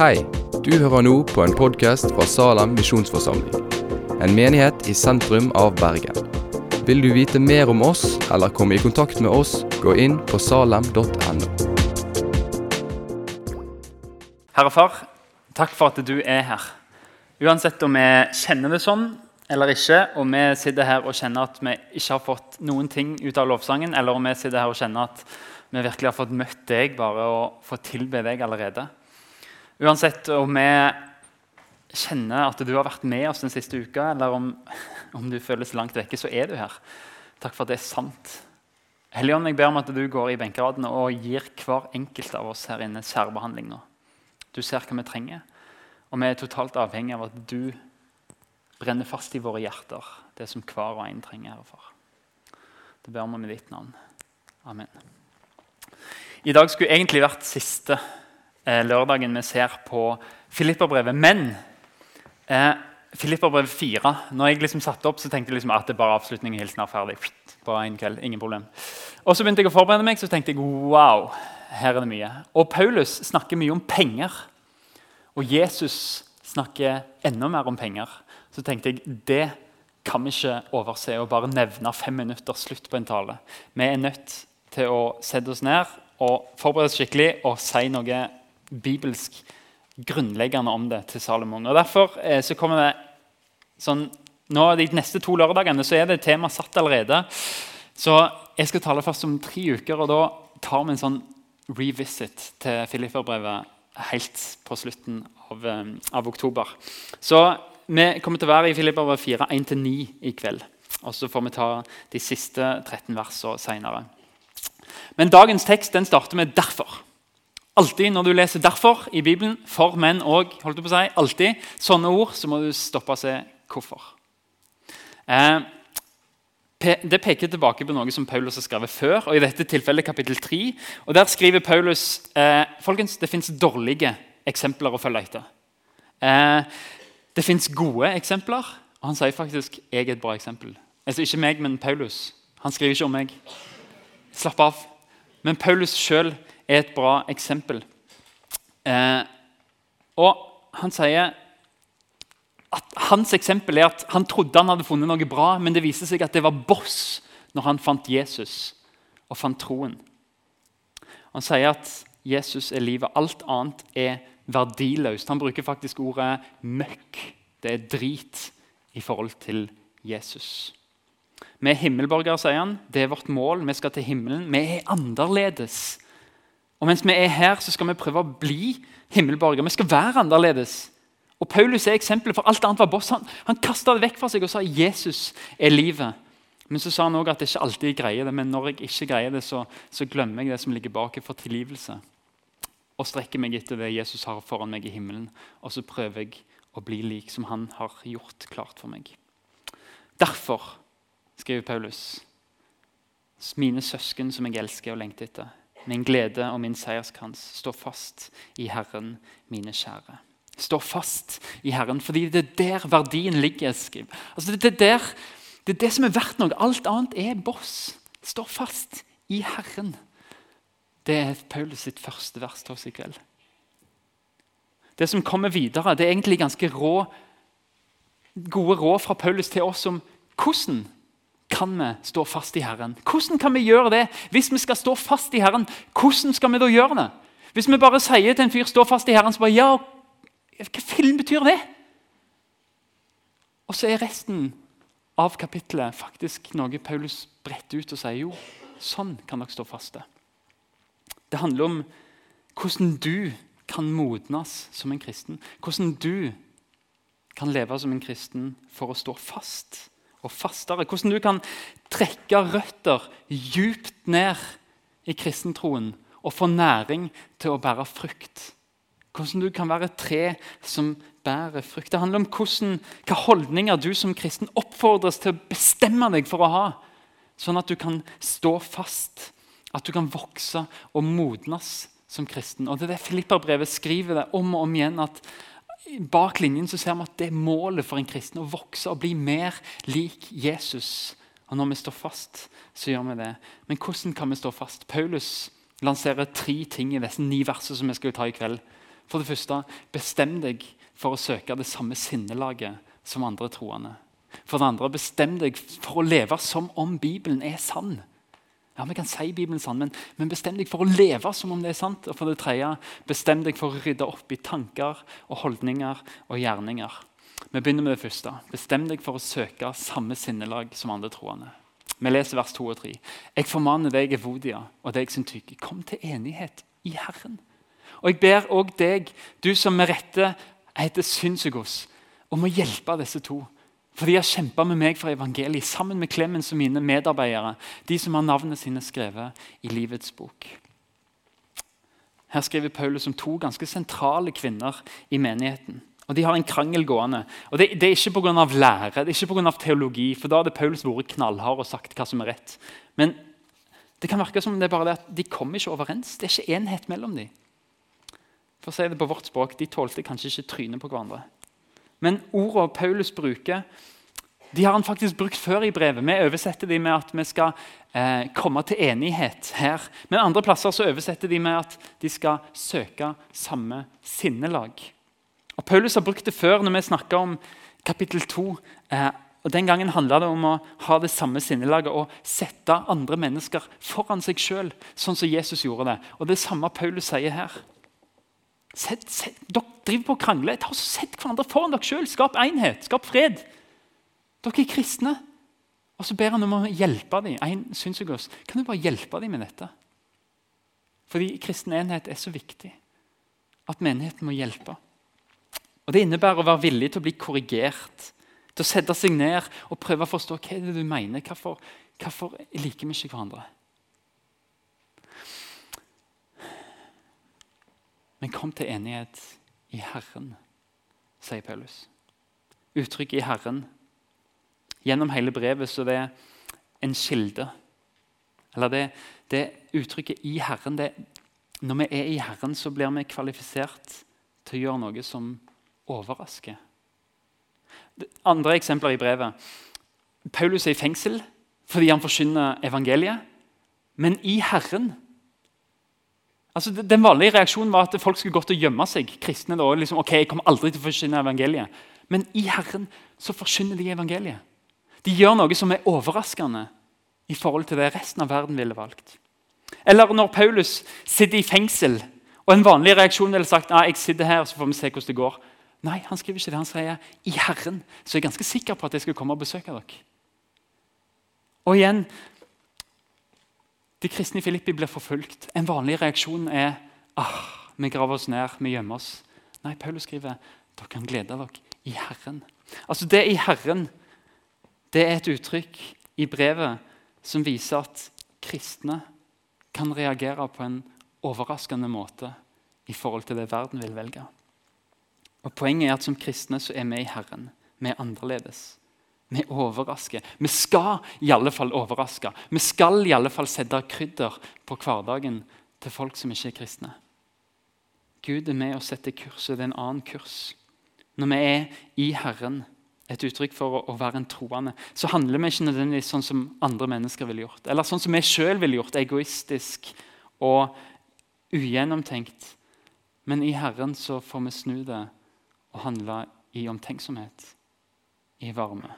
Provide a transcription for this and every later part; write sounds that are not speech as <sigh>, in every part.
Hei, du hører nå på en podkast fra Salem misjonsforsamling. En menighet i sentrum av Bergen. Vil du vite mer om oss eller komme i kontakt med oss, gå inn på salem.no. Herre Far, takk for at du er her. Uansett om vi kjenner det sånn eller ikke, og vi sitter her og kjenner at vi ikke har fått noen ting ut av lovsangen, eller om vi sitter her og kjenner at vi virkelig har fått møtt deg bare og fått tilbe deg allerede. Uansett om vi kjenner at du har vært med oss den siste uka, eller om, om du føles langt vekke, så er du her. Takk for at det er sant. Helligånd, jeg ber om at du går i benkeradene og gir hver enkelt av oss her inne særbehandling nå. Du ser hva vi trenger, og vi er totalt avhengig av at du brenner fast i våre hjerter det som hver og en trenger. Herre far. Det ber vi med ditt navn. Amen. I dag skulle egentlig vært siste eh, lørdagen vi ser på Filipperbrevet. Men eh, Filipperbrevet 4 Når jeg liksom satte opp, så tenkte jeg liksom at det bare avslutning og hilsen er ferdig. På en kveld, ingen problem. Og så begynte jeg å forberede meg, så tenkte jeg wow, her er det mye. Og Paulus snakker mye om penger. Og Jesus snakker enda mer om penger. Så tenkte jeg det kan vi ikke overse og bare nevne fem minutter slutt på en tale. Vi er nødt til å sette oss ned og forberede oss skikkelig og si noe bibelsk grunnleggende om det til Salomon. Og Derfor eh, så kommer det sånn nå De neste to lørdagene så er det tema satt allerede. Så jeg skal tale først om tre uker, og da tar vi en sånn revisit til Filipperbrevet helt på slutten av, eh, av, oktober. Så vi kommer til å være i Filipperbrevet 4, 1-9 i kveld. Og så får vi ta de siste 13 versene seinere. Men dagens tekst den starter med 'derfor'. Alltid når du leser 'derfor' i Bibelen, for menn og holdt på å si, alltid, sånne ord, så må du stoppe og se hvorfor. Eh, det peker tilbake på noe som Paulus har skrevet før, og i dette tilfellet kapittel 3. Og Der skriver Paulus eh, folkens, det fins dårlige eksempler å følge etter. Eh, det fins gode eksempler, og han sier faktisk jeg er et bra eksempel. Altså Ikke meg, men Paulus. Han skriver ikke om meg. Slapp av. Men Paulus sjøl er et bra eksempel. Eh, og han sier at hans eksempel er at han trodde han hadde funnet noe bra, men det viser seg at det var boss når han fant Jesus og fant troen. Han sier at Jesus er livet. Alt annet er verdiløst. Han bruker faktisk ordet møkk. Det er drit i forhold til Jesus. Vi er himmelborgere, sier han. Det er vårt mål. Vi skal til himmelen. Vi er annerledes. Og mens vi er her, så skal vi prøve å bli himmelborger. Vi skal være annerledes. Og Paulus er eksempelet, for alt annet var boss. Han, han kasta det vekk fra seg og sa Jesus er livet. Men så sa han også at det ikke alltid greier det. Men når jeg ikke greier det, så, så glemmer jeg det som ligger bak for tilgivelse. Og strekker meg etter det Jesus har foran meg i himmelen. Og så prøver jeg å bli lik som han har gjort klart for meg. Derfor skriver Paulus. Mine søsken som jeg elsker og lengter etter. Min glede og min seierskrans. Stå fast i Herren, mine kjære. Stå fast i Herren, fordi det er der verdien ligger. skriv. Altså det, er der, det er det som er verdt noe. Alt annet er boss. Stå fast i Herren. Det er Paulus sitt første vers til oss i kveld. Det som kommer videre, det er egentlig ganske rå, gode råd fra Paulus til oss om hvordan kan vi stå fast i Herren? Hvordan kan vi gjøre det? Hvis vi skal stå fast i Herren, hvordan skal vi da gjøre det? Hvis vi bare sier til en fyr 'stå fast i Herren', så bare ja, hva film betyr det? Og så er resten av kapittelet faktisk noe Paulus bretter ut og sier jo, sånn kan dere stå faste. Det handler om hvordan du kan modnes som en kristen. Hvordan du kan leve som en kristen for å stå fast og fastere. Hvordan du kan trekke røtter djupt ned i kristentroen og få næring til å bære frukt. Hvordan du kan være et tre som bærer frukt. Det handler om hvordan, hva holdninger du som kristen oppfordres til å bestemme deg for å ha. Sånn at du kan stå fast, at du kan vokse og modnes som kristen. Og Det er det Filipperbrevet skriver det om og om igjen. at Bak linjen så ser vi at det er målet for en kristen å vokse og bli mer lik Jesus. Og Når vi står fast, så gjør vi det. Men hvordan kan vi stå fast? Paulus lanserer tre ting i disse ni versene som vi skal ta i kveld, For det første, bestem deg for å søke det samme sinnelaget som andre troende. For det andre, bestem deg for å leve som om Bibelen er sann. Ja, Vi kan si Bibelen sann, men, men bestem deg for å leve som om det er sant. Og for det tredje, bestem deg for å rydde opp i tanker og holdninger og gjerninger. Vi begynner med det første. Bestem deg for å søke samme sinnelag som andre troende. Vi leser vers 2 og 3. Jeg formaner deg, Evodia, og deg som tykker, kom til enighet i Herren. Og jeg ber òg deg, du som med rette heter Synsegos, om å hjelpe disse to. For de har kjempa med meg for evangeliet, sammen med Clemens og mine medarbeidere. De som har navnet sine skrevet i livets bok. Her skriver Paulus om to ganske sentrale kvinner i menigheten. Og De har en krangel gående. Og Det, det er ikke pga. lære, det er ikke på grunn av teologi. for Da hadde Paulus vært knallhard og sagt hva som er rett. Men det kan virke som det er bare det at de kommer ikke overens. Det er ikke enhet mellom dem. For å si det på vårt språk, De tålte kanskje ikke trynet på hverandre. Men ordene Paulus bruker, de har han faktisk brukt før i brevet. Vi oversetter de med at vi skal eh, komme til enighet her. Men andre plasser så oversetter de med at de skal søke samme sinnelag. Og Paulus har brukt det før når vi snakker om kapittel 2. Eh, og Den gangen handla det om å ha det samme sinnelaget og sette andre mennesker foran seg sjøl, sånn som Jesus gjorde det. Og Det er samme Paulus sier her. Sett, sett, dere driver på og krangler. Sett hverandre foran dere sjøl. Skap enhet. Skap fred. Dere er kristne. Og så ber han om å hjelpe dem. En syns jeg også. Kan du bare hjelpe dem med dette? Fordi kristen enhet er så viktig at menigheten må hjelpe. Og Det innebærer å være villig til å bli korrigert. Til å sette seg ned og prøve å forstå hva er det du mener. Hvorfor, hvorfor liker vi ikke hverandre? Men kom til enighet i Herren, sier Paulus. Uttrykket 'i Herren' Gjennom hele brevet så det er en kilde. Eller det, det uttrykket 'i Herren' det, Når vi er i Herren, så blir vi kvalifisert til å gjøre noe som overrasker. Andre eksempler i brevet. Paulus er i fengsel fordi han forkynner evangeliet. Men i Herren Altså, den vanlige reaksjonen var at folk skulle gått og gjemme seg. kristne da, liksom, ok, jeg kommer aldri til å forsyne evangeliet. Men i Herren så forsyner de evangeliet. De gjør noe som er overraskende i forhold til det resten av verden ville valgt. Eller når Paulus sitter i fengsel, og en vanlig reaksjon ville sagt nei, jeg sitter her, så får vi se hvordan det går. Nei, han skriver ikke det. Han sier i Herren så er jeg ganske sikker på at jeg skal komme og besøke dere. Og igjen, de kristne i Filippi blir forfulgt. En vanlig reaksjon er ah, vi graver oss ned, vi gjemmer oss. Nei, Paulus skriver dere kan glede dere i Herren. Altså Det i Herren det er et uttrykk i brevet som viser at kristne kan reagere på en overraskende måte i forhold til det verden vil velge. Og Poenget er at som kristne så er vi i Herren. Vi er annerledes. Vi overrasker. Vi skal i alle fall overraske. Vi skal i alle fall sette krydder på hverdagen til folk som ikke er kristne. Gud er med og setter kurset. Det er en annen kurs. Når vi er i Herren, et uttrykk for å være en troende, så handler vi ikke nødvendigvis sånn som andre mennesker ville gjort. Eller sånn som vi sjøl ville gjort, egoistisk og ugjennomtenkt. Men i Herren så får vi snu det og handle i omtenksomhet, i varme.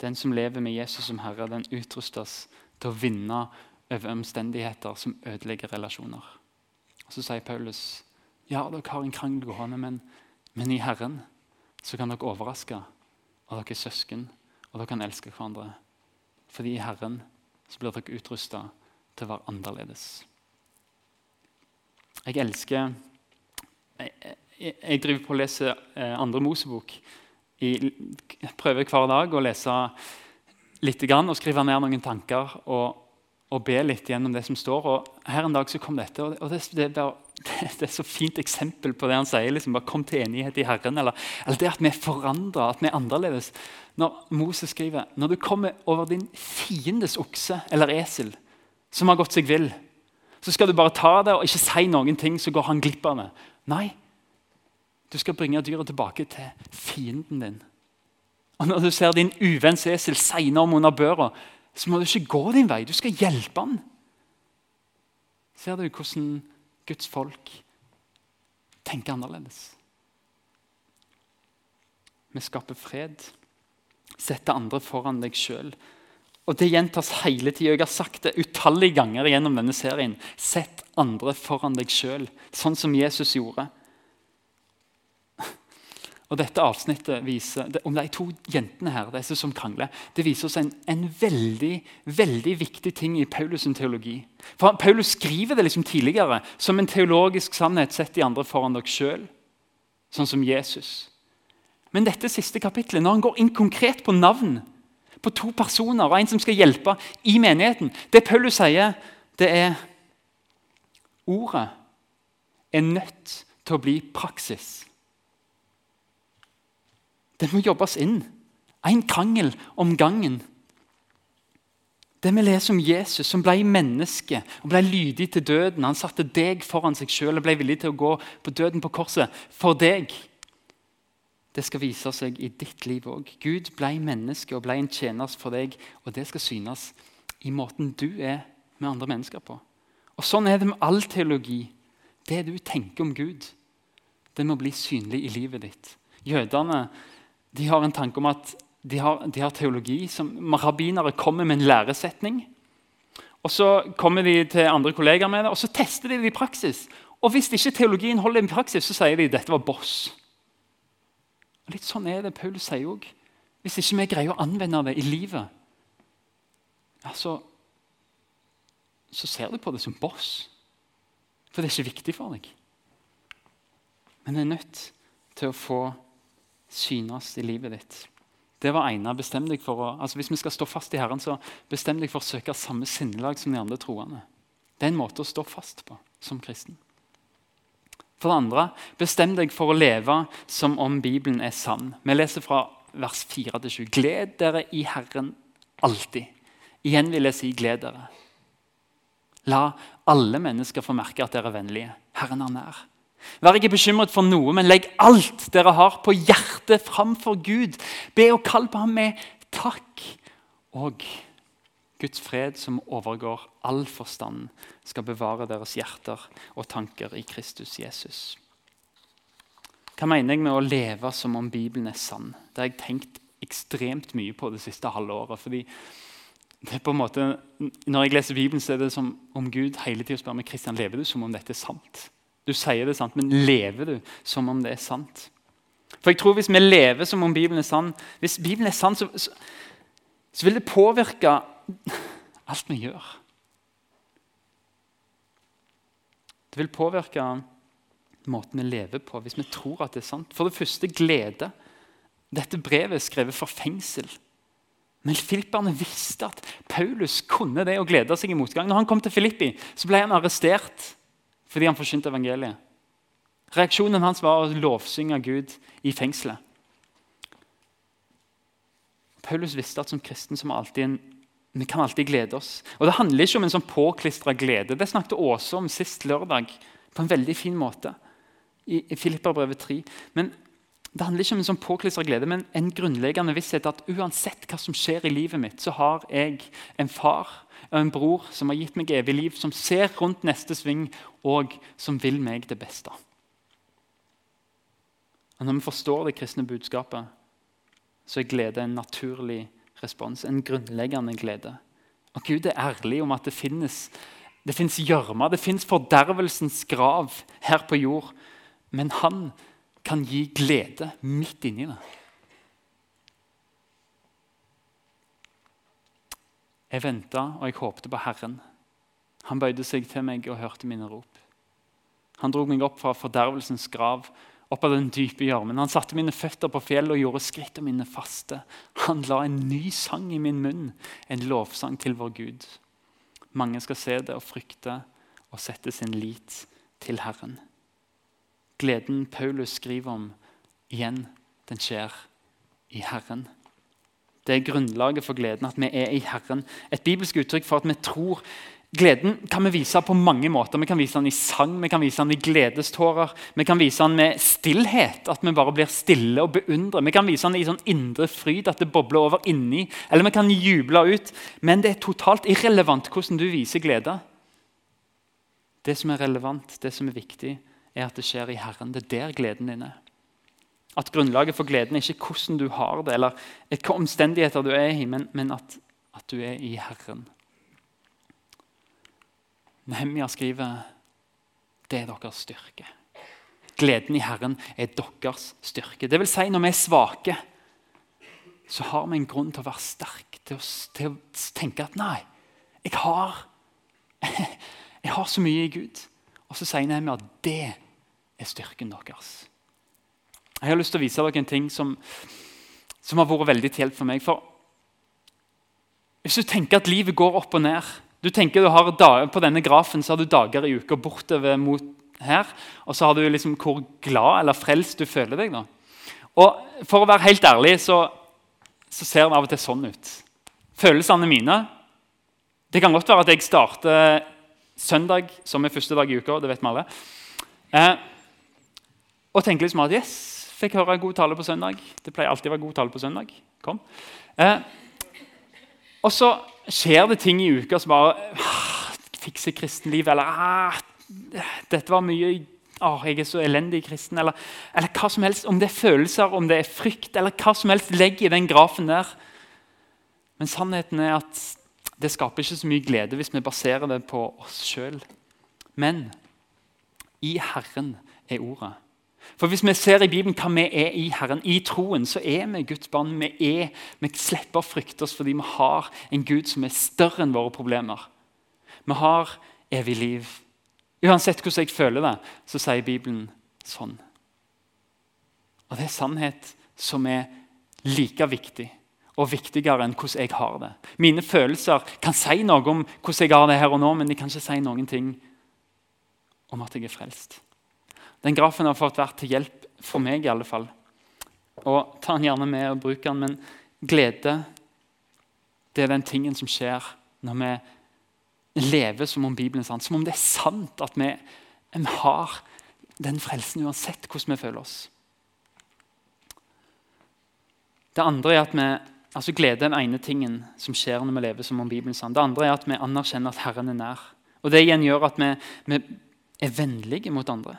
Den som lever med Jesus som Herre, den utrustes til å vinne over omstendigheter som ødelegger relasjoner. Og Så sier Paulus ja, dere har en krangel gående, men, men i Herren så kan dere overraske. Og dere er søsken, og dere kan elske hverandre. Fordi i Herren så blir dere utrusta til å være annerledes. Jeg elsker Jeg, jeg, jeg driver på å lese eh, andre Mosebok jeg prøver hver dag å lese litt og skrive ned noen tanker og, og, be litt gjennom det som står. Og Her en dag så kom dette, og det, det, <laughs> det, det er så fint eksempel på det han sier. liksom bare Kom til enighet i Herren. Eller, eller det at vi er forandra, at vi er annerledes. Når Moses skriver når du kommer over din fiendes okse eller esel, som har gått seg vill, så skal du bare ta det og ikke si noen ting, så går han glipp av det. Nei, du skal bringe dyret tilbake til fienden din. Og Når du ser din uvenns esel seine om under børa, så må du ikke gå din vei. Du skal hjelpe han. Ser du hvordan Guds folk tenker annerledes. Vi skaper fred. setter andre foran deg sjøl. Og Det gjentas hele tida. Jeg har sagt det utallige ganger gjennom denne serien. Sett andre foran deg sjøl, sånn som Jesus gjorde. Og Dette avsnittet viser, om de to jentene her, disse som krangler, det viser oss en, en veldig veldig viktig ting i Paulus' teologi. For Paulus skriver det liksom tidligere som en teologisk sannhet. Sett de andre foran dere sjøl, sånn som Jesus. Men dette siste kapittelet, når han går inn konkret på navn på to personer og en som skal hjelpe i menigheten Det Paulus sier, det er Ordet er nødt til å bli praksis. Det må jobbes inn. En krangel om gangen. Det vi leser om Jesus, som ble menneske og ble lydig til døden. Han satte deg foran seg sjøl og ble villig til å gå på døden på korset for deg. Det skal vise seg i ditt liv òg. Gud ble menneske og ble en tjener for deg. Og det skal synes i måten du er med andre mennesker på. Og Sånn er det med all teologi. Det du tenker om Gud, det må bli synlig i livet ditt. Jødene de har en tanke om at de har, de har teologi. som Rabbinere kommer med en læresetning. og Så kommer de til andre kollegaer med det, og så tester de det i praksis. Og Hvis ikke teologien holder i praksis, så sier de at dette var boss. Og Litt sånn er det Paulus sier òg. Hvis ikke vi greier å anvende det i livet, ja, så, så ser du på det som boss. For det er ikke viktig for deg. Men det er nødt til å få synes i livet ditt. Det var ene. Bestem deg for å, altså Hvis vi skal stå fast i Herren, så bestem deg for å søke samme sinnelag som de andre troende. Det er en måte å stå fast på som kristen. For det andre, bestem deg for å leve som om Bibelen er sann. Vi leser fra vers 4-7. Gled dere i Herren alltid. Igjen vil jeg si gled dere. La alle mennesker få merke at dere er vennlige. Herren er nær. Vær ikke bekymret for noe, men legg alt dere har på hjertet framfor Gud. Be og kall på ham med takk. Og Guds fred, som overgår all forstand, skal bevare deres hjerter og tanker i Kristus Jesus. Hva mener jeg med å leve som om Bibelen er sann? Det har jeg tenkt ekstremt mye på det siste halve året. fordi det er på en måte, Når jeg leser Bibelen, så er det som om Gud hele tida spør meg Kristian, lever du som om dette er sant. Du sier det er sant, men lever du som om det er sant? For jeg tror Hvis vi lever som om Bibelen er sann, hvis Bibelen er sann, så, så, så vil det påvirke alt vi gjør. Det vil påvirke måten vi lever på, hvis vi tror at det er sant. For det første glede. Dette brevet er skrevet for fengsel. Men filipperne visste at Paulus kunne det å glede seg i motgang. Når han kom til Filippi, så ble han arrestert fordi han forkynte evangeliet. Reaksjonen hans var å lovsynge Gud i fengselet. Paulus visste at som kristen som alltid vi kan alltid glede oss. Og Det handler ikke om en sånn påklistra glede. Det snakket Åse om sist lørdag på en veldig fin måte. i Filipperbrevet 3. Men det handler ikke om en sånn påklistra glede, men en grunnleggende visshet at uansett hva som skjer i livet mitt, så har jeg en far og en bror som har gitt meg evig liv, som ser rundt neste sving, og som vil meg det beste. Og Når vi forstår det kristne budskapet, så er glede en naturlig respons, en grunnleggende glede. Og Gud er ærlig om at det finnes det fins gjørme, det fins fordervelsens grav her på jord. Men han kan gi glede midt inni det. Jeg venta og jeg håpte på Herren. Han bøyde seg til meg og hørte mine rop. Han dro meg opp fra fordervelsens grav, opp av den dype gjørmen. Han satte mine føtter på fjellet og gjorde skrittene mine faste. Han la en ny sang i min munn, en lovsang til vår Gud. Mange skal se det og frykte og sette sin lit til Herren. Gleden Paulus skriver om, igjen, den skjer i Herren. Det er grunnlaget for gleden, at vi er i Herren. Et bibelsk uttrykk for at vi tror. Gleden kan vi vise på mange måter. Vi kan vise den i sang, vi kan vise den i gledestårer. Vi kan vise den med stillhet, at vi bare blir stille og beundrer. Vi kan vise den i sånn indre fryd, at det bobler over inni. Eller vi kan juble ut. Men det er totalt irrelevant hvordan du viser glede. Det som er relevant, det som er viktig, er at det skjer i Herren. Det er der gleden din er. At grunnlaget for gleden er ikke hvordan du har det, eller hvilke omstendigheter du er i, men, men at, at, du er i Herren. Nehemia skriver det er deres styrke. Gleden i Herren er deres styrke. Det vil si, når vi er svake, så har vi en grunn til å være sterk, til å, til å tenke at nei, jeg har, <laughs> jeg har så mye i Gud. Og så sier Nehemia at det er styrken deres. Jeg har lyst til å vise dere en ting som, som har vært veldig til hjelp for meg. For hvis du tenker at livet går opp og ned du tenker du har dager, På denne grafen så har du dager i uka bortover mot her. Og så har du liksom hvor glad eller frelst du føler deg. da. Og For å være helt ærlig så, så ser det av og til sånn ut. Følelsene mine Det kan godt være at jeg starter søndag, som er første dag i uka. det vet vi alle, eh, Og tenker liksom at yes, fikk høre en god tale på søndag. Det pleier alltid å være god tale på søndag. Kom. Eh, og så skjer det ting i uka som bare ah, Fikser kristenlivet, eller ah, Dette var mye ah, jeg er så elendig kristen, eller, eller, hva som helst. Om det er følelser, om det er frykt, eller hva som helst. Legg i den grafen der. Men sannheten er at det skaper ikke så mye glede hvis vi baserer det på oss sjøl. Men i Herren er ordet. For Hvis vi ser i Bibelen hva vi er i Herren, i troen, så er vi Guds barn. Vi, er, vi slipper å frykte oss fordi vi har en Gud som er større enn våre problemer. Vi har evig liv. Uansett hvordan jeg føler det, så sier Bibelen sånn. Og det er sannhet som er like viktig og viktigere enn hvordan jeg har det. Mine følelser kan si noe om hvordan jeg har det her og nå, men de kan ikke si noen ting om at jeg er frelst. Den grafen har fått vært til hjelp for meg, i alle fall. Og Ta den gjerne med og bruk den, men glede det er den tingen som skjer når vi lever som om Bibelen er sant. Som om det er sant at vi, vi har den frelsen uansett hvordan vi føler oss. Det andre er at vi, altså Glede den ene tingen som skjer når vi lever som om Bibelen er sant. Det andre er at vi anerkjenner at Herren er nær. Og Det igjen gjør at vi, vi er vennlige mot andre.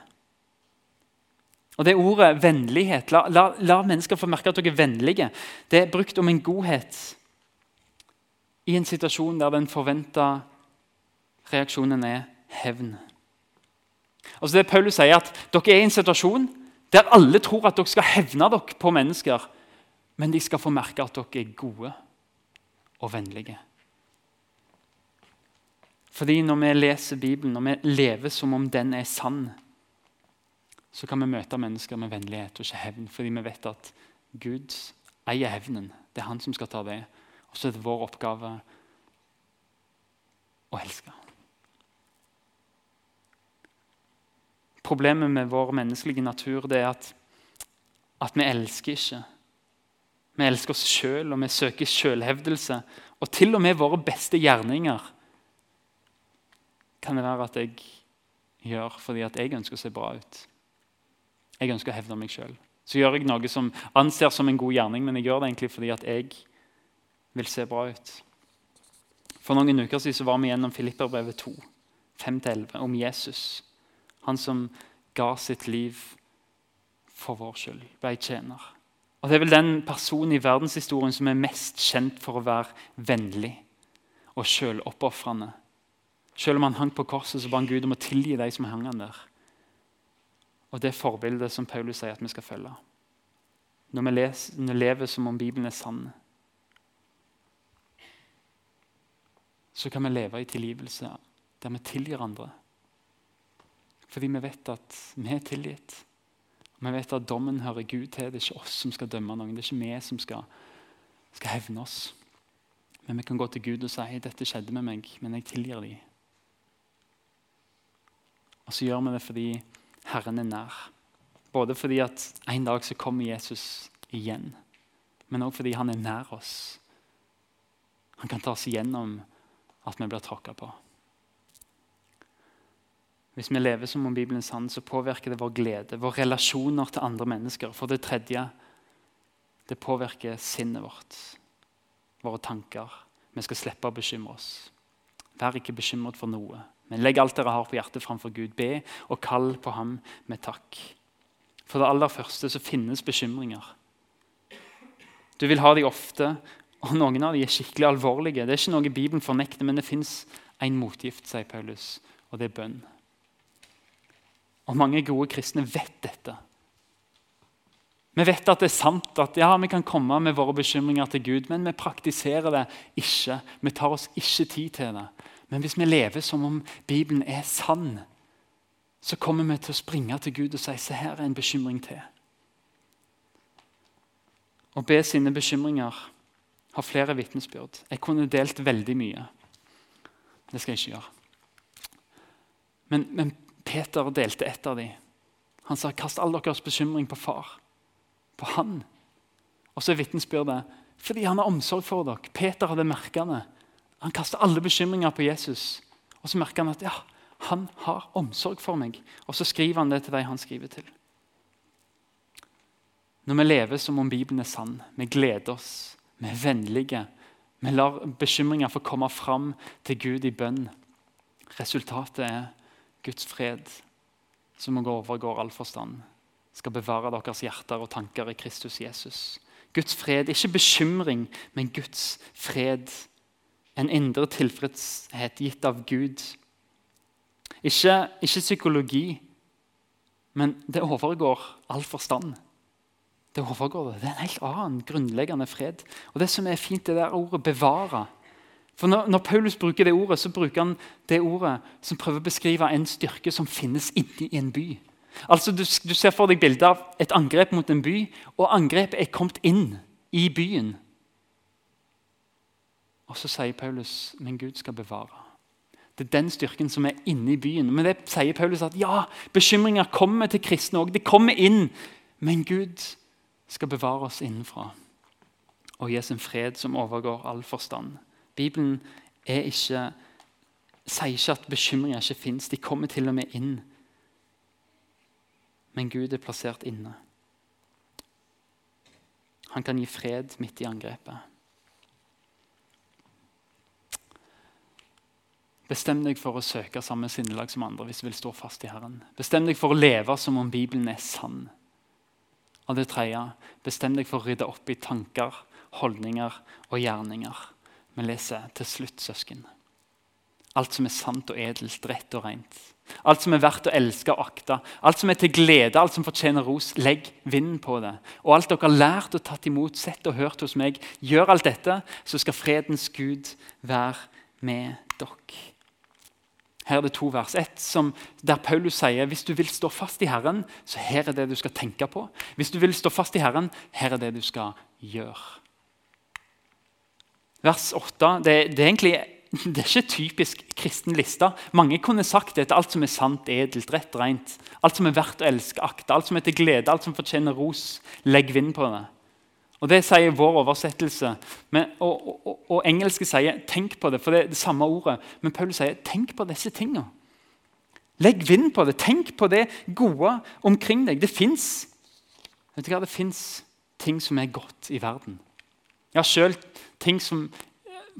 Og det ordet vennlighet la, la, la, mennesker få merke at dere er vennlige. Det er brukt om en godhet i en situasjon der den forventa reaksjonen er hevn. Altså det Paulus sier at Dere er i en situasjon der alle tror at dere skal hevne dere på mennesker, men de skal få merke at dere er gode og vennlige. Fordi når vi leser Bibelen, når vi lever som om den er sann, så kan vi møte mennesker med vennlighet og ikke hevn. Fordi vi vet at Gud eier hevnen. Det er han som skal ta det. Og så er det vår oppgave å elske. Problemet med vår menneskelige natur det er at, at vi elsker ikke. Vi elsker oss sjøl, og vi søker sjølhevdelse. Og til og med våre beste gjerninger kan det være at jeg gjør fordi at jeg ønsker å se bra ut. Jeg ønsker å hevne meg sjøl. Så gjør jeg noe som anser som en god gjerning, men jeg gjør det egentlig fordi at jeg vil se bra ut. For noen uker siden var vi gjennom Filipperbrevet 2, 5-11, om Jesus. Han som ga sitt liv for vår skyld, ble tjener. Og Det er vel den personen i verdenshistorien som er mest kjent for å være vennlig og sjøloppofrende. Selv om han hang på korset, så ba han Gud om å tilgi de som hang han der og det forbildet som Paulus sier at vi skal følge. Når vi, leser, når vi lever som om Bibelen er sann, så kan vi leve i tilgivelse der vi tilgir andre. Fordi vi vet at vi er tilgitt. Vi vet at dommen hører Gud til. Det er ikke oss som skal dømme noen. Det er ikke vi som skal, skal hevne oss. Men vi kan gå til Gud og si dette skjedde med meg, men jeg tilgir dem. Og så gjør vi det fordi Herren er nær. Både fordi at en dag så kommer Jesus igjen, men også fordi han er nær oss. Han kan ta oss igjennom at vi blir tråkka på. Hvis vi lever som om Bibelen er sann, så påvirker det vår glede, våre relasjoner til andre mennesker. For det tredje det påvirker sinnet vårt, våre tanker. Vi skal slippe å bekymre oss. Vær ikke bekymret for noe, Men legg alt dere har på hjertet framfor Gud. Be og kall på ham med takk. For det aller første så finnes bekymringer. Du vil ha de ofte, og noen av de er skikkelig alvorlige. Det er ikke noe Bibelen fornekter, men det fins en motgift, sier Paulus, og det er bønn. Og mange gode kristne vet dette. Vi vet at det er sant at ja, vi kan komme med våre bekymringer til Gud, men vi praktiserer det ikke. Vi tar oss ikke tid til det. Men hvis vi lever som om Bibelen er sann, så kommer vi til å springe til Gud og si se her er en bekymring til. Å be sine bekymringer har flere vitnesbyrd. Jeg kunne delt veldig mye. Det skal jeg ikke gjøre. Men, men Peter delte ett av dem. Han sa kast all deres bekymring på far. På han. Og så er vitnesbyrdet fordi han har omsorg for dere. Peter hadde merka det. Han kaster alle bekymringer på Jesus. Og så merker han at ja, han har omsorg for meg. Og så skriver han det til de han skriver til. Når vi lever som om Bibelen er sann, vi gleder oss, vi er vennlige, vi lar bekymringer få komme fram til Gud i bønn. Resultatet er Guds fred, som overgår all forstand, skal bevare deres hjerter og tanker i Kristus Jesus. Guds fred, ikke bekymring, men Guds fred. En indre tilfredshet gitt av Gud. Ikke, ikke psykologi, men det overgår all forstand. Det overgår det. Det er en helt annen grunnleggende fred. Og Det som er fint, det der ordet 'bevare'. For når, når, Paulus bruker det ordet, så bruker han det ordet som prøver å beskrive en styrke som finnes inni en by. Altså, du, du ser for deg bildet av et angrep mot en by, og angrepet er kommet inn i byen. Og så sier Paulus men Gud skal bevare. Det er den styrken som er inne i byen. Men det sier Paulus at ja, bekymringer kommer til kristne òg. Det kommer inn. Men Gud skal bevare oss innenfra og gi oss en fred som overgår all forstand. Bibelen ikke, sier ikke at bekymringer ikke fins. De kommer til og med inn. Men Gud er plassert inne. Han kan gi fred midt i angrepet. Bestem deg for å søke samme sinnelag som andre hvis du vil stå fast i Herren. Bestem deg for å leve som om Bibelen er sann. Og det tredje bestem deg for å rydde opp i tanker, holdninger og gjerninger. Vi leser til slutt, søsken. Alt som er sant og edelt, rett og rent. Alt som er verdt å elske og akte. Alt som er til glede, alt som fortjener ros. Legg vinden på det. Og alt dere har lært og tatt imot, sett og hørt hos meg, gjør alt dette, så skal fredens Gud være med dere. Her er det to vers. Ett der Paulus sier hvis du vil stå fast i Herren, så her er det du skal tenke på. Hvis du vil stå fast i Herren, her er det du skal gjøre. Vers 8 det, det, er egentlig <laughs> det er ikke typisk kristen liste. Mange kunne sagt det til alt som er sant, edelt, rett, rent. Alt som er verdt å elske, akte, alt som er til glede, alt som fortjener ros. Legg vind på det. Og Det sier vår oversettelse. Men, og, og, og, engelske sier 'tenk på det', for det er det samme ordet. Men Paul sier 'tenk på disse tingene'. Legg vind på det. Tenk på det gode omkring deg. Det fins ting som er godt i verden. Ja, sjøl ting som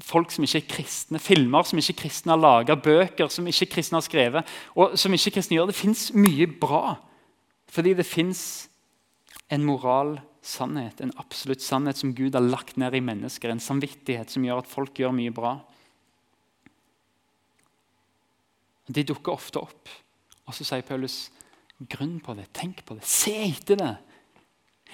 folk som ikke er kristne, filmer som ikke kristne har laga, bøker som ikke kristne har skrevet, og som ikke kristne gjør. Det fins mye bra. Fordi det fins en moral sannhet, en absolutt sannhet som Gud har lagt ned i mennesker. En samvittighet som gjør at folk gjør mye bra. De dukker ofte opp. Og så sier Paulus grunn på det, tenk på det, se etter det.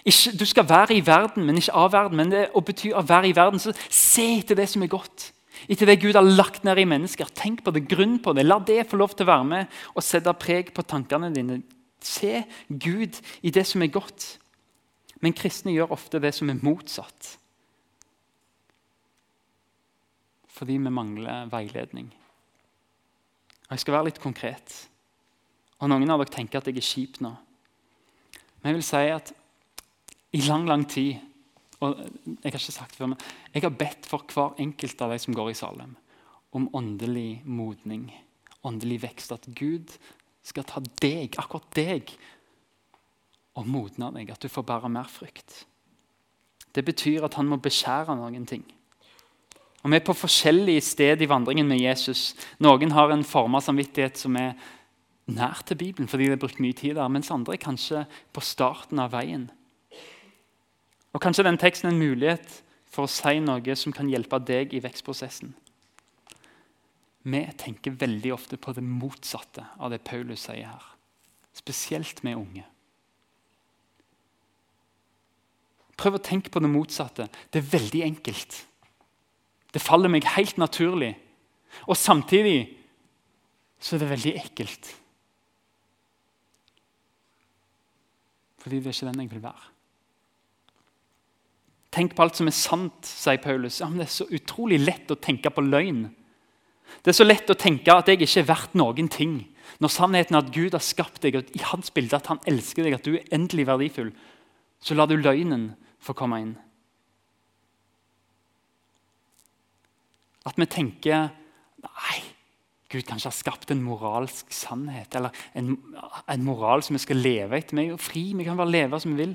Ikke, du skal være i verden, men ikke av verden. Men det å bety å være i verden, så se etter det som er godt. Etter det Gud har lagt ned i mennesker. Tenk på det, grunn på det. La det få lov til å være med og sette preg på tankene dine. Se Gud i det som er godt. Men kristne gjør ofte det som er motsatt. Fordi vi mangler veiledning. Og Jeg skal være litt konkret. Og Noen av dere tenker at jeg er kjip nå. Men jeg vil si at i lang, lang tid og Jeg har ikke sagt det før, men jeg har bedt for hver enkelt av de som går i Salem, om åndelig modning, åndelig vekst. At Gud skal ta deg, akkurat deg, og modne deg, at du får bære mer frykt. Det betyr at han må beskjære noen ting. Og Vi er på forskjellige steder i vandringen med Jesus. Noen har en form av samvittighet som er nær til Bibelen fordi de har brukt mye tid der, mens andre er kanskje på starten av veien. Og Kanskje den teksten er en mulighet for å si noe som kan hjelpe deg i vekstprosessen. Vi tenker veldig ofte på det motsatte av det Paulus sier her. Spesielt med unge. Prøv å tenke på det motsatte. Det er veldig enkelt. Det faller meg helt naturlig. Og samtidig så er det veldig ekkelt. Fordi det er ikke den jeg vil være. Tenk på alt som er sant, sier Paulus. Ja, men Det er så utrolig lett å tenke på løgn. Det er så lett å tenke at jeg ikke er verdt noen ting. Når sannheten er at Gud har skapt deg, og i hans bilde at han elsker deg, at du er endelig verdifull, så lar du løgnen få komme inn. At vi tenker Nei, Gud kanskje har skapt en moralsk sannhet eller en, en moral som vi skal leve etter. Vi er jo fri, vi kan bare leve som vi vil.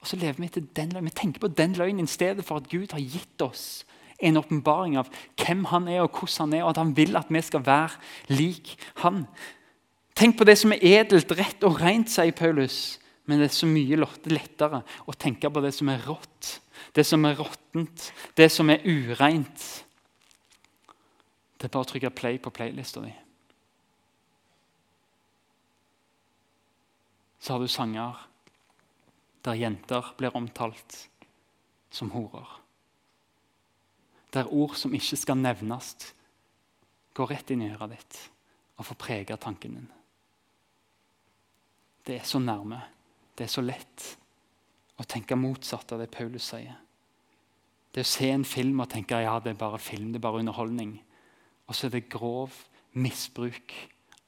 Og så lever Vi etter den løgnen. Vi tenker på den løgnen i stedet for at Gud har gitt oss en åpenbaring av hvem han er og hvordan han er, og at han vil at vi skal være lik han. Tenk på det som er edelt, rett og rent, sier Paulus. Men det er så mye lettere å tenke på det som er rått, det som er råttent, det som er ureint. Det er bare å trykke play på playlista di. Så har du sanger der jenter blir omtalt som horer. Der ord som ikke skal nevnes, går rett inn i øret ditt og får prege tanken din. Det er så nærme, det er så lett å tenke motsatt av det Paulus sier. Det å se en film og tenke ja, det er bare film, det er bare underholdning. Og så er det grov misbruk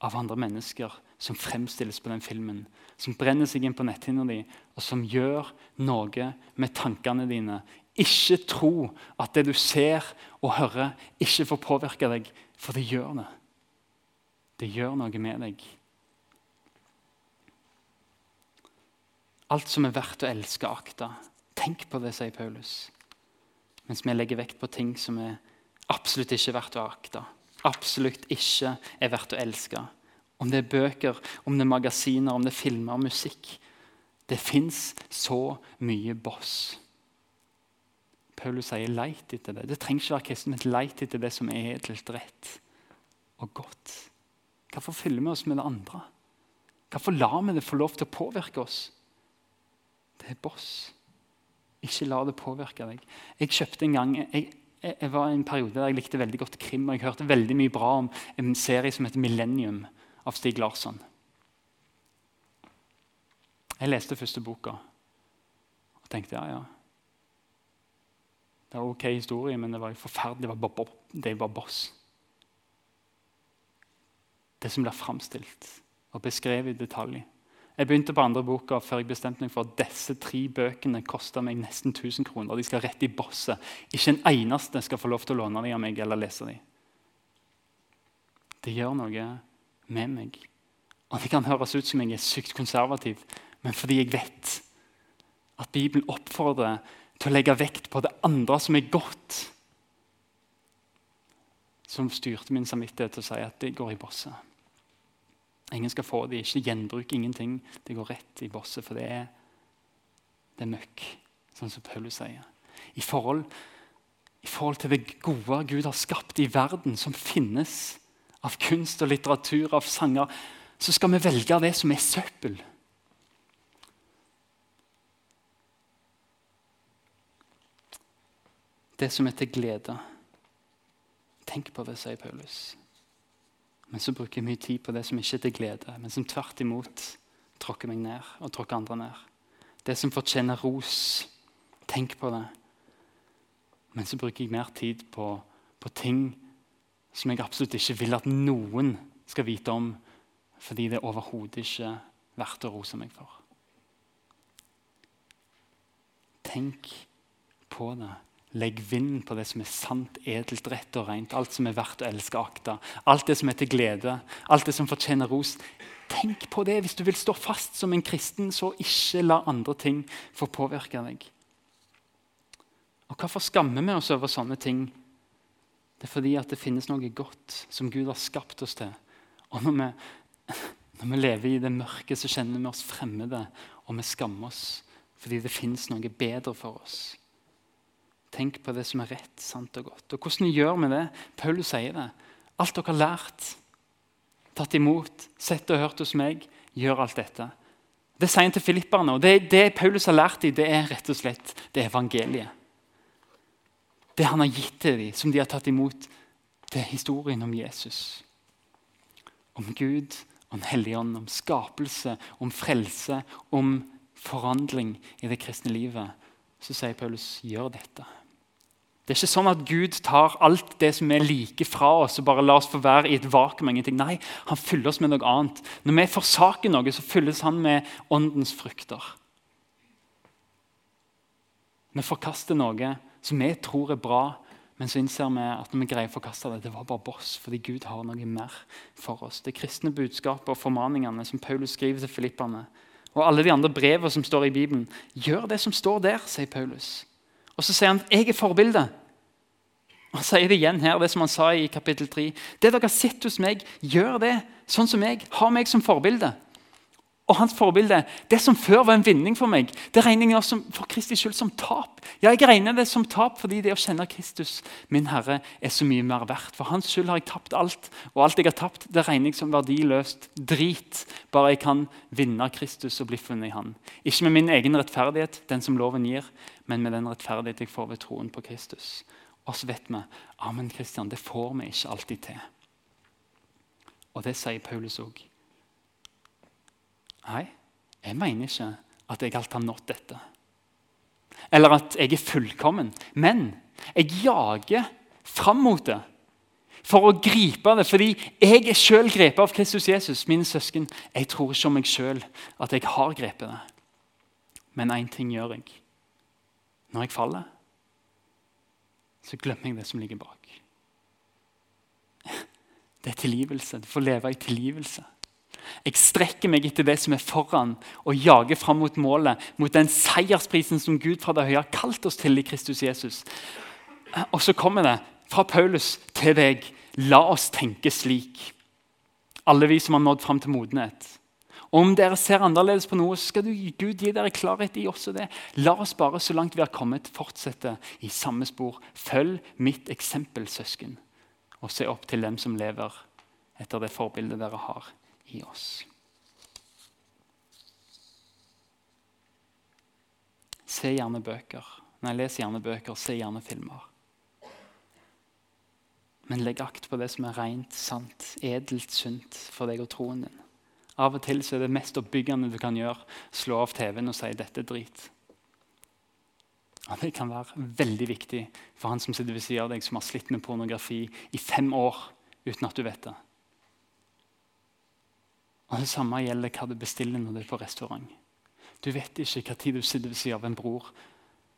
av andre mennesker som fremstilles på den filmen. Som brenner seg inn på netthinna di, og som gjør noe med tankene dine. Ikke tro at det du ser og hører, ikke får påvirke deg, for det gjør det. Det gjør noe med deg. Alt som er verdt å elske og akte. Tenk på det, sier Paulus. Mens vi legger vekt på ting som er absolutt ikke verdt å akte. Absolutt ikke er verdt å elske. Om det er bøker, om det er magasiner, om det er filmer, musikk. Det fins så mye boss. Paulus sier 'leit etter det'. Det trenger ikke være kristen, men leit etter det som er edelt, rett og godt. Hvorfor fyller vi oss med det andre? Hvorfor lar vi det få lov til å påvirke oss? Det er boss. Ikke la det påvirke deg. Jeg kjøpte en gang jeg, jeg var i en periode der jeg likte veldig godt krim. og Jeg hørte veldig mye bra om en serie som heter Millennium av Stig Larsson. Jeg leste første boka og tenkte ja, ja. Det var ok historie, men det var forferdelig. Det var, boss. Det som blir framstilt og beskrevet i detalj. Jeg begynte på andre boka før jeg bestemte meg for at disse tre bøkene kosta meg nesten 1000 kroner. De skal rett i bosset. Ikke en eneste skal få lov til å låne dem av meg eller lese dem. Det gjør noe med meg. Og Det kan høres ut som jeg er sykt konservativ, men fordi jeg vet at Bibelen oppfordrer til å legge vekt på det andre som er godt, som styrte min samvittighet til å si at det går i bosset. Ingen skal få det. Ikke gjenbruk, ingenting. Det går rett i bosset, for det er, det er møkk, sånn som Paulus sier. I forhold, I forhold til det gode Gud har skapt i verden, som finnes av kunst og litteratur, av sanger, så skal vi velge det som er søppel. Det som er til glede. Tenk på det, sier Paulus. Men så bruker jeg mye tid på det som ikke er til glede, men som tvert imot tråkker meg ned og tråkker andre ned. Det som fortjener ros. Tenk på det. Men så bruker jeg mer tid på, på ting som jeg absolutt ikke vil at noen skal vite om, fordi det er overhodet ikke verdt å rose meg for. Tenk på det. Legg vind på det som er sant, edelt, rett og rent. Alt som er verdt å elske og akte. Alt det som er til glede. Alt det som fortjener ros. Tenk på det hvis du vil stå fast som en kristen, så ikke la andre ting få påvirke deg. Og Hvorfor skammer vi oss over sånne ting? Det er fordi at det finnes noe godt som Gud har skapt oss til. Og når vi, når vi lever i det mørke, så kjenner vi oss fremmede, og vi skammer oss fordi det finnes noe bedre for oss. Tenk på det som er rett, sant og godt. Og Hvordan gjør vi det? Paulus sier det. Alt dere har lært, tatt imot, sett og hørt hos meg, gjør alt dette. Det sier han til filipperne. og det, det Paulus har lært dem, det er rett og slett det evangeliet. Det han har gitt til dem, som de har tatt imot, det er historien om Jesus. Om Gud, om Helligånd, om skapelse, om frelse, om forandring i det kristne livet, så sier Paulus gjør dette. Det er ikke sånn at Gud tar alt det som er like fra oss, og bare lar oss få være i et vakuum. ingenting. Nei, han fyller oss med noe annet. Når vi forsaker noe, så fylles han med åndens frukter. Vi forkaster noe som vi tror er bra, men så innser vi at når vi greier å forkaste det, det var bare boss, fordi Gud har noe mer for oss. Det kristne budskapet og formaningene som Paulus skriver til filippene, og alle de andre brevene som står i Bibelen. Gjør det som står der, sier Paulus. Og så sier han jeg er forbildet. Han sier det igjen her, det som han sa i kapittel 3. Det dere har sett hos meg, gjør det sånn som meg. Ha meg som forbilde. Og hans forbilde, Det som før var en vinning for meg, det regner jeg som, for Kristi skyld som tap. Ja, Jeg regner det som tap fordi det å kjenne Kristus, min Herre, er så mye mer verdt. For hans skyld har jeg tapt alt, og alt jeg har tapt, det regner jeg som verdiløst drit. Bare jeg kan vinne Kristus og bli funnet i Han. Ikke med min egen rettferdighet, den som loven gir, men med den rettferdighet jeg får ved troen på Kristus. Og så vet vi Amen, Kristian, det får vi ikke alltid til. Og det sier Paulus òg. Nei, jeg mener ikke at jeg alt har nådd dette. Eller at jeg er fullkommen. Men jeg jager fram mot det for å gripe det. Fordi jeg er sjøl grepet av Kristus Jesus. Mine søsken, jeg tror ikke om meg sjøl at jeg har grepet det. Men én ting gjør jeg. Når jeg faller, så glemmer jeg det som ligger bak. Det er tilgivelse. Du får leve i tilgivelse. Jeg strekker meg etter det som er foran, og jager fram mot målet, mot den seiersprisen som Gud fra det høye har kalt oss til i Kristus Jesus. Og så kommer det fra Paulus til deg. La oss tenke slik. Alle vi som har nådd fram til modenhet. Om dere ser annerledes på noe, så skal Gud gi dere klarhet i også det. La oss bare, så langt vi har kommet, fortsette i samme spor. Følg mitt eksempel, søsken, og se opp til dem som lever etter det forbildet dere har i oss. Se gjerne bøker. Nei, les gjerne bøker, se gjerne filmer. Men legg akt på det som er rent, sant, edelt, sunt for deg og troen din. Av og til er det mest oppbyggende du kan gjøre, slå av TV-en og si 'dette er drit'. Og Det kan være veldig viktig for han som sitter ved siden av deg, som har slitt med pornografi i fem år uten at du vet det. Og Det samme gjelder hva du bestiller når du er på restaurant. Du vet ikke hva tid du sitter ved siden av en bror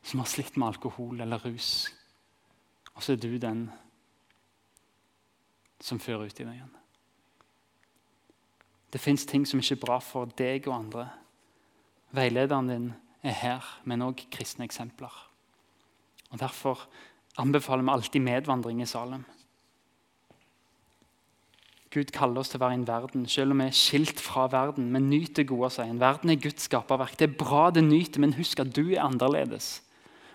som har slitt med alkohol eller rus. Og så er du den som fører ut i det igjen. Det fins ting som ikke er bra for deg og andre. Veilederen din er her, men òg kristne eksempler. Og Derfor anbefaler vi alltid medvandring i Salem. Gud kaller oss til å være i en verden, selv om vi er skilt fra verden. Men nyt det gode, sier han. Verden er Guds skaperverk. Det er bra det nyter, men husk at du er annerledes.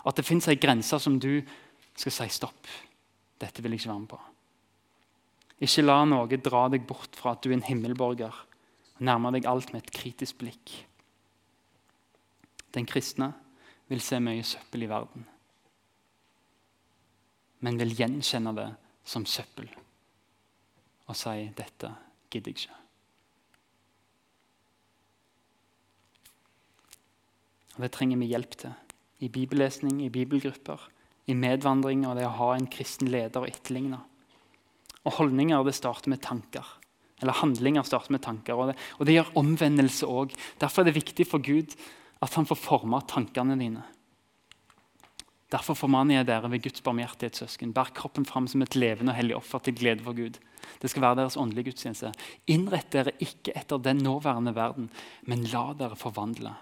At det fins ei grense som du skal si stopp. Dette vil jeg ikke være med på. Ikke la noe dra deg bort fra at du er en himmelborger. og Nærme deg alt med et kritisk blikk. Den kristne vil se mye søppel i verden, men vil gjenkjenne det som søppel og si 'dette gidder jeg ikke'. Og Det trenger vi hjelp til. I bibellesning, i bibelgrupper, i medvandring og det å ha en kristen leder å etterligne. Og holdninger det starter med tanker. Eller handlinger starter med tanker. Og det, og det gjør omvendelse òg. Derfor er det viktig for Gud at han får forme tankene dine. Derfor formaner jeg dere ved Guds barmhjertighetssøsken. Bær kroppen fram som et levende og hellig offer til glede for Gud. Det skal være deres åndelige gudstjeneste. Innrett dere ikke etter den nåværende verden, men la dere forvandle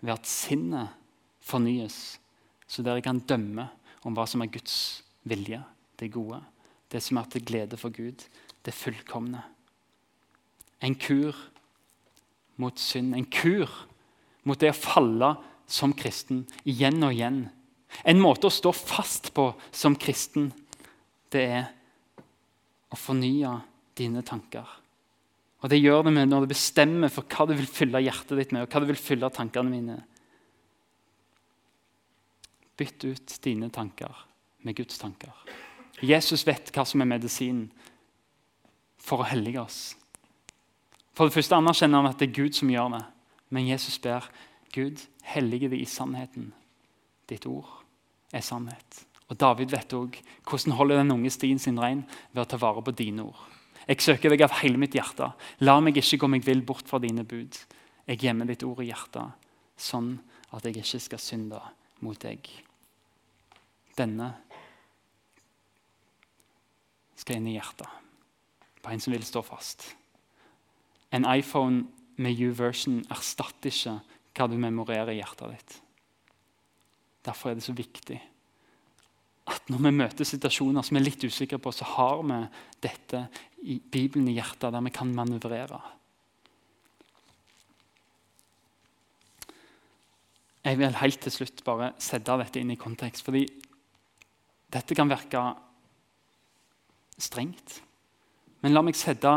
ved at sinnet fornyes, så dere kan dømme om hva som er Guds vilje, det gode, det som er til glede for Gud, det fullkomne. En kur mot synd. En kur mot det å falle som kristen igjen og igjen. En måte å stå fast på som kristen, det er å fornye dine tanker. Og Det gjør det med når du bestemmer for hva du vil fylle hjertet ditt med, og hva du vil fylle tankene mine. Bytt ut dine tanker med Guds tanker. Jesus vet hva som er medisinen for å hellige oss. For det første anerkjenner han at det er Gud som gjør det. Men Jesus ber Gud hellige det i sannheten. Ditt ord er sannhet. Og David vet òg hvordan holder den unge stien sin rein ved å ta vare på dine ord. Jeg søker deg av hele mitt hjerte. La meg ikke gå meg vill bort fra dine bud. Jeg gjemmer ditt ord i hjertet, sånn at jeg ikke skal synde mot deg. Denne skal inn i hjertet på en som vil stå fast. En iPhone med U-version erstatter ikke hva du memorerer i hjertet ditt. Derfor er det så viktig at når vi møter situasjoner som vi er litt usikre på, så har vi dette i Bibelen i hjertet, der vi kan manøvrere. Jeg vil helt til slutt bare sette dette inn i kontekst. fordi dette kan virke strengt. Men la meg sette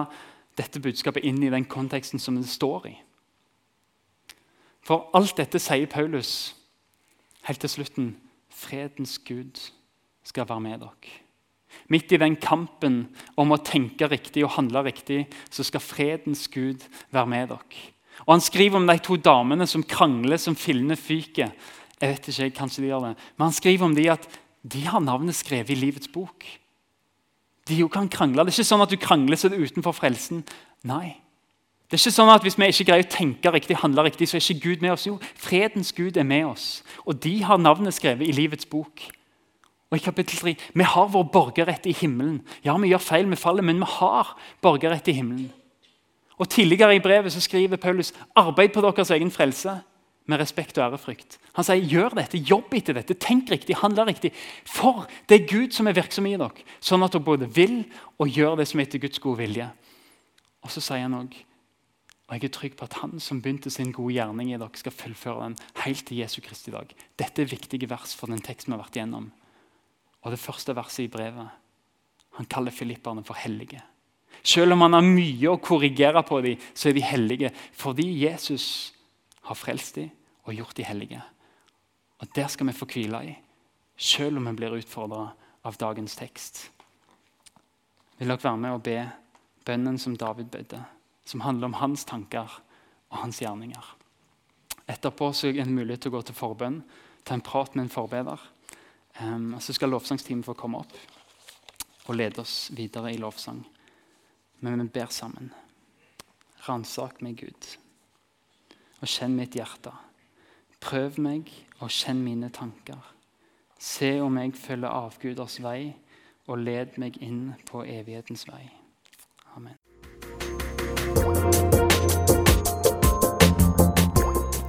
dette budskapet inn i den konteksten som det står i. For alt dette sier Paulus helt til slutten. Fredens Gud skal være med dere. Midt i den kampen om å tenke riktig og handle riktig, så skal fredens Gud være med dere. Og Han skriver om de to damene som krangler som fillene fyker. Jeg vet ikke, kanskje de gjør det. Men han skriver om de at de har navnet skrevet i livets bok. De jo kan krangle. Det er ikke sånn at du krangler så er utenfor frelsen. Nei. Det er ikke sånn at Hvis vi ikke greier å tenke riktig, handle riktig, så er ikke Gud med oss. Jo, fredens Gud er med oss. Og de har navnet skrevet i livets bok. Og i kapittel 3, Vi har vår borgerrett i himmelen. Ja, vi gjør feil, vi faller, men vi har borgerrett i himmelen. Og Tidligere i brevet så skriver Paulus arbeid på deres egen frelse med respekt og ærefrykt. Han sier gjør dette, jobb etter dette, tenk riktig, handle riktig. For det er Gud som er virksom i dere, sånn at dere både vil og gjør det som er etter Guds gode vilje. Og så sier han også, og jeg er trygg på at han som begynte sin gode gjerning i dere, skal fullføre den helt til Jesu Kristi dag. Dette er viktige vers for den teksten vi har vært igjennom. Og det første verset i brevet Han kaller filipperne for hellige. Selv om han har mye å korrigere på dem, så er de hellige fordi Jesus har frelst dem og gjort dem hellige. Og Der skal vi få hvile i, selv om vi blir utfordra av dagens tekst. Vil dere være med og be bønnen som David bedde, som handler om hans tanker og hans gjerninger? Etterpå så er det en mulighet til å gå til forbønn, ta en prat med en forbeder. Um, så skal lovsangsteamet få komme opp og lede oss videre i lovsang. Men vi ber sammen. Ransak meg, Gud, og kjenn mitt hjerte. Prøv meg og kjenn mine tanker. Se om jeg følger avguders vei, og led meg inn på evighetens vei.